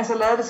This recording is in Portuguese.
altså lavet det som